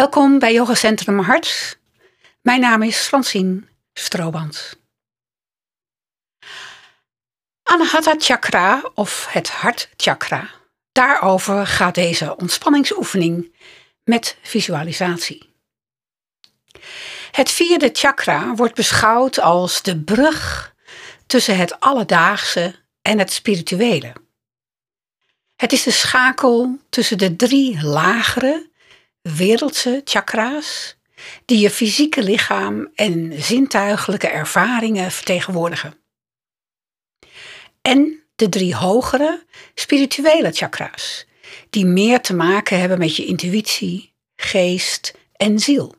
Welkom bij Yoga Centrum Hart. Mijn naam is Francine Strooband. Anahata Chakra of het hartchakra. Daarover gaat deze ontspanningsoefening met visualisatie. Het vierde chakra wordt beschouwd als de brug tussen het alledaagse en het spirituele. Het is de schakel tussen de drie lagere wereldse chakra's die je fysieke lichaam en zintuigelijke ervaringen vertegenwoordigen. En de drie hogere spirituele chakra's, die meer te maken hebben met je intuïtie, geest en ziel.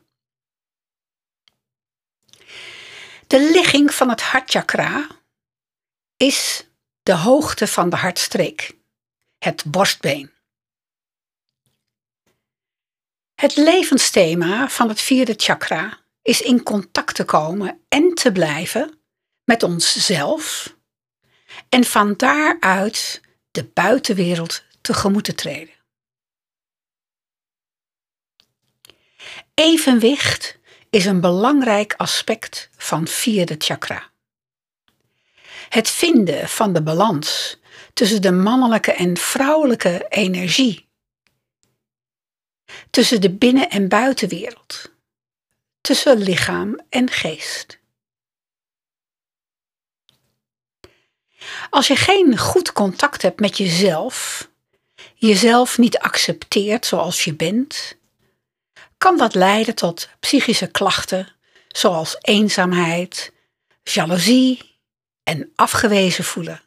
De ligging van het hartchakra is de hoogte van de hartstreek, het borstbeen. Het levensthema van het vierde chakra is in contact te komen en te blijven met onszelf en van daaruit de buitenwereld tegemoet te treden. Evenwicht is een belangrijk aspect van vierde chakra. Het vinden van de balans tussen de mannelijke en vrouwelijke energie tussen de binnen- en buitenwereld, tussen lichaam en geest. Als je geen goed contact hebt met jezelf, jezelf niet accepteert zoals je bent, kan dat leiden tot psychische klachten zoals eenzaamheid, jaloezie en afgewezen voelen.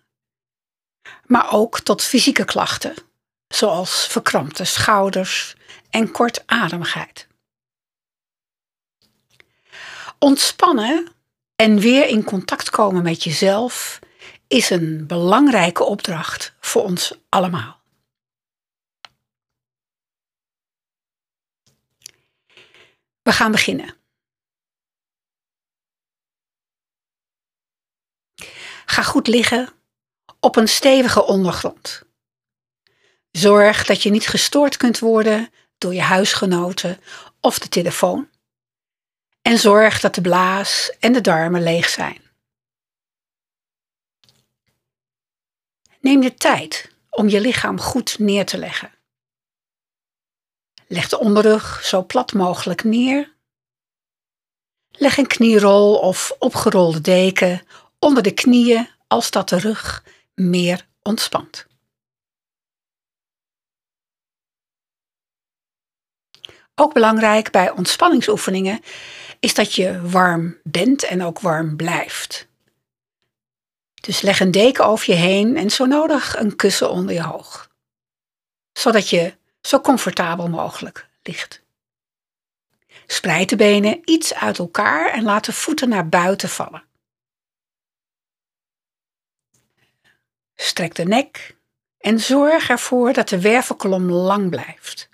Maar ook tot fysieke klachten zoals verkrampte schouders, en kortademigheid. Ontspannen en weer in contact komen met jezelf is een belangrijke opdracht voor ons allemaal. We gaan beginnen. Ga goed liggen op een stevige ondergrond. Zorg dat je niet gestoord kunt worden door je huisgenoten of de telefoon. En zorg dat de blaas en de darmen leeg zijn. Neem de tijd om je lichaam goed neer te leggen. Leg de onderrug zo plat mogelijk neer. Leg een knierol of opgerolde deken onder de knieën als dat de rug meer ontspant. Ook belangrijk bij ontspanningsoefeningen is dat je warm bent en ook warm blijft. Dus leg een deken over je heen en zo nodig een kussen onder je hoog, zodat je zo comfortabel mogelijk ligt. Spreid de benen iets uit elkaar en laat de voeten naar buiten vallen. Strek de nek en zorg ervoor dat de wervelkolom lang blijft.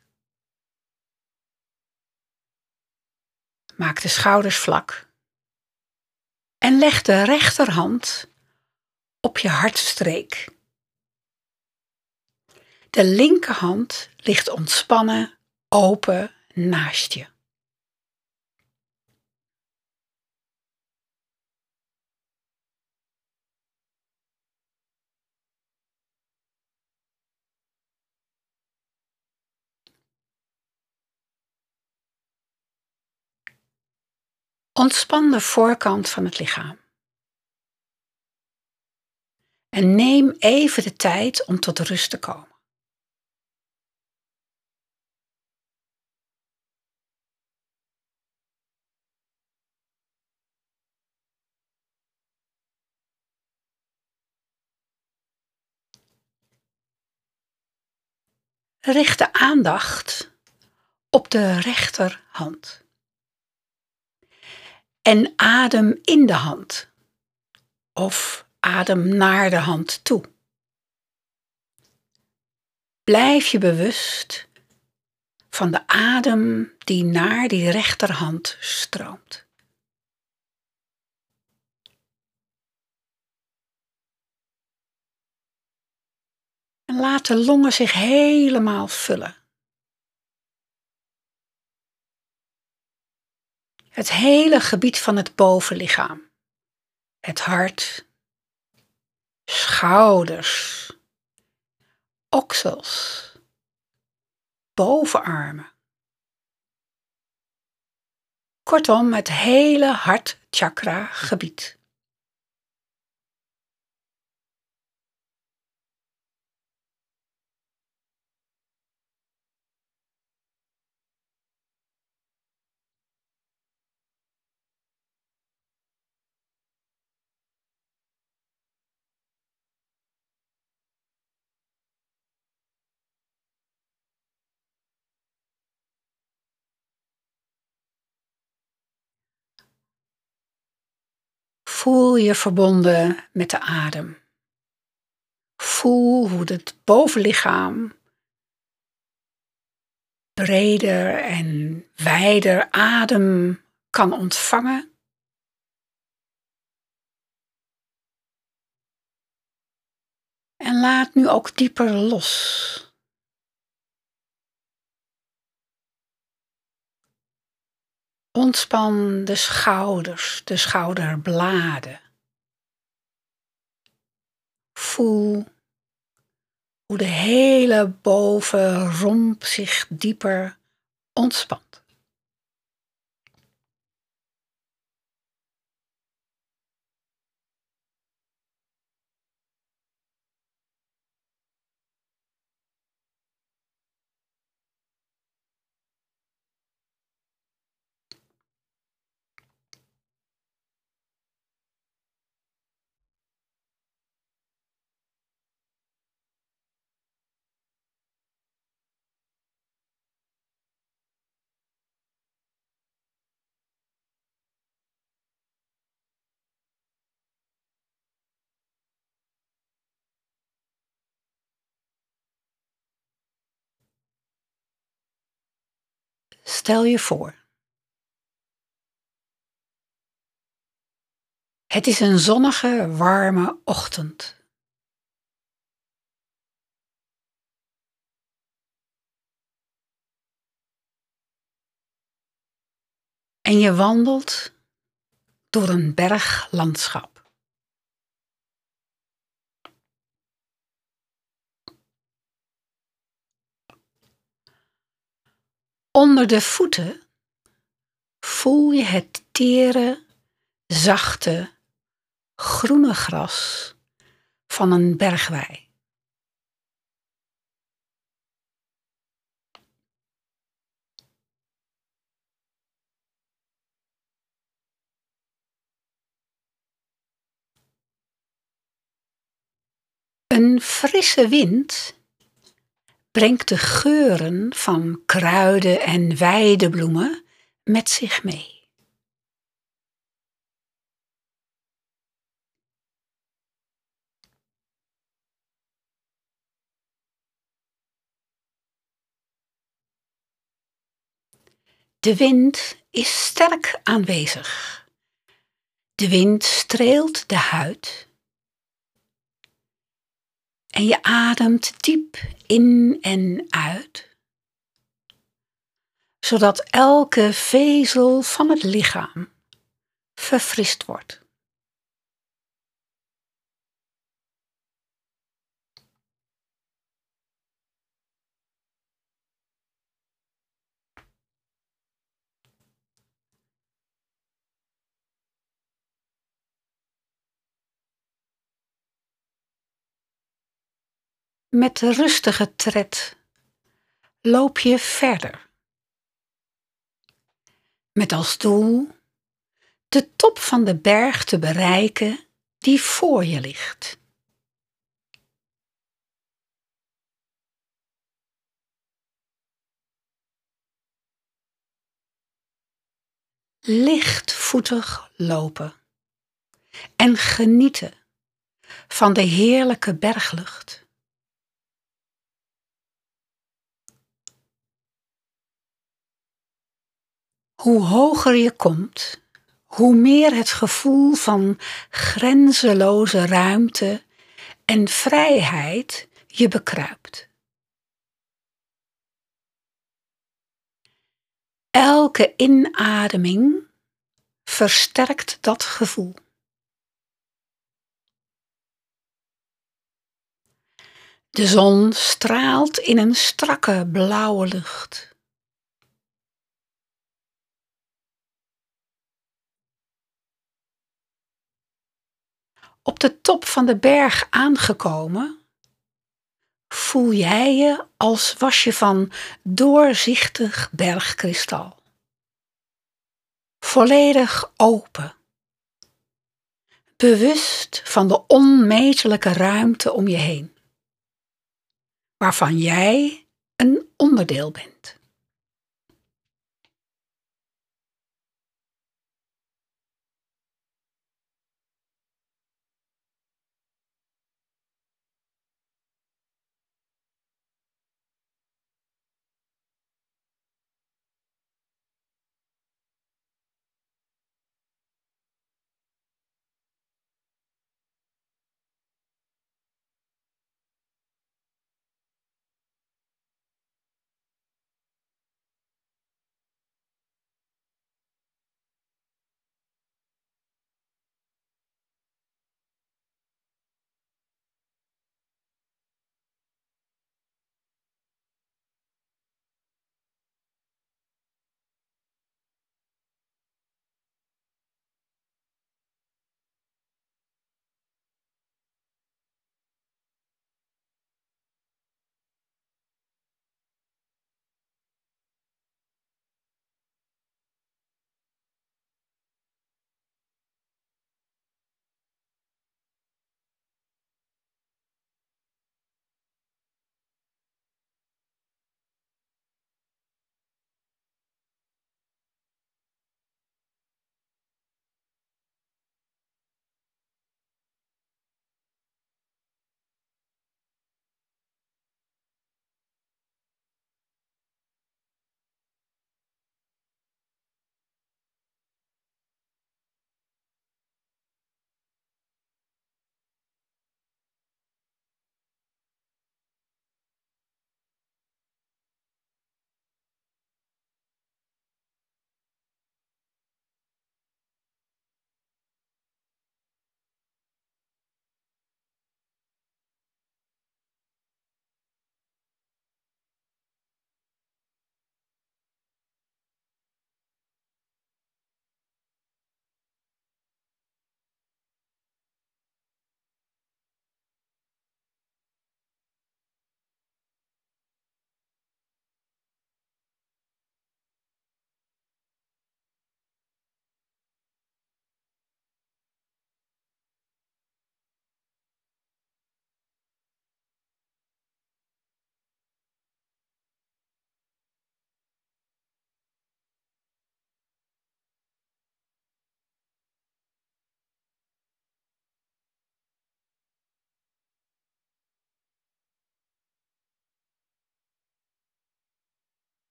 Maak de schouders vlak. En leg de rechterhand op je hartstreek. De linkerhand ligt ontspannen, open naast je. Ontspan de voorkant van het lichaam. En neem even de tijd om tot rust te komen. Richt de aandacht op de rechterhand en adem in de hand of adem naar de hand toe. Blijf je bewust van de adem die naar die rechterhand stroomt. En laat de longen zich helemaal vullen. Het hele gebied van het bovenlichaam. Het hart, schouders, oksels, bovenarmen. Kortom, het hele hart-chakra gebied. Voel je verbonden met de adem. Voel hoe het bovenlichaam breder en wijder adem kan ontvangen. En laat nu ook dieper los. Ontspan de schouders, de schouderbladen. Voel hoe de hele bovenromp zich dieper ontspant. Stel je voor. Het is een zonnige, warme ochtend. En je wandelt door een berglandschap. Onder de voeten voel je het tere, zachte, groene gras van een bergwei. Een frisse wind brengt de geuren van kruiden en weidebloemen met zich mee. De wind is sterk aanwezig. De wind streelt de huid en je ademt diep in en uit, zodat elke vezel van het lichaam verfrist wordt. Met rustige tred loop je verder. Met als doel de top van de berg te bereiken die voor je ligt. Lichtvoetig lopen en genieten van de heerlijke berglucht. Hoe hoger je komt, hoe meer het gevoel van grenzeloze ruimte en vrijheid je bekruipt. Elke inademing versterkt dat gevoel. De zon straalt in een strakke blauwe lucht. Op de top van de berg aangekomen, voel jij je als was je van doorzichtig bergkristal. Volledig open. Bewust van de onmetelijke ruimte om je heen waarvan jij een onderdeel bent.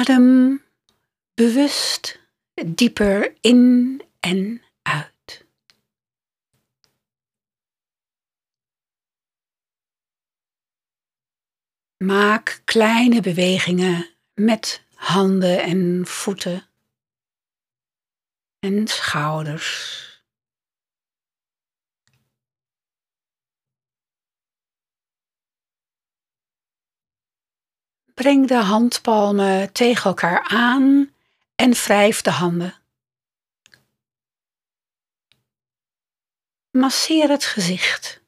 Adem bewust dieper in en uit. Maak kleine bewegingen met handen en voeten en schouders. Breng de handpalmen tegen elkaar aan en wrijf de handen. Masseer het gezicht.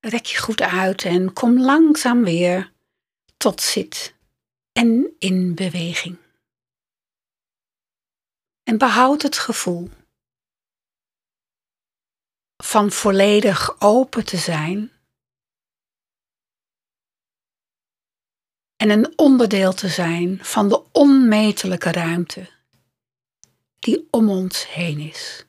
Rek je goed uit en kom langzaam weer tot zit en in beweging. En behoud het gevoel van volledig open te zijn en een onderdeel te zijn van de onmetelijke ruimte die om ons heen is.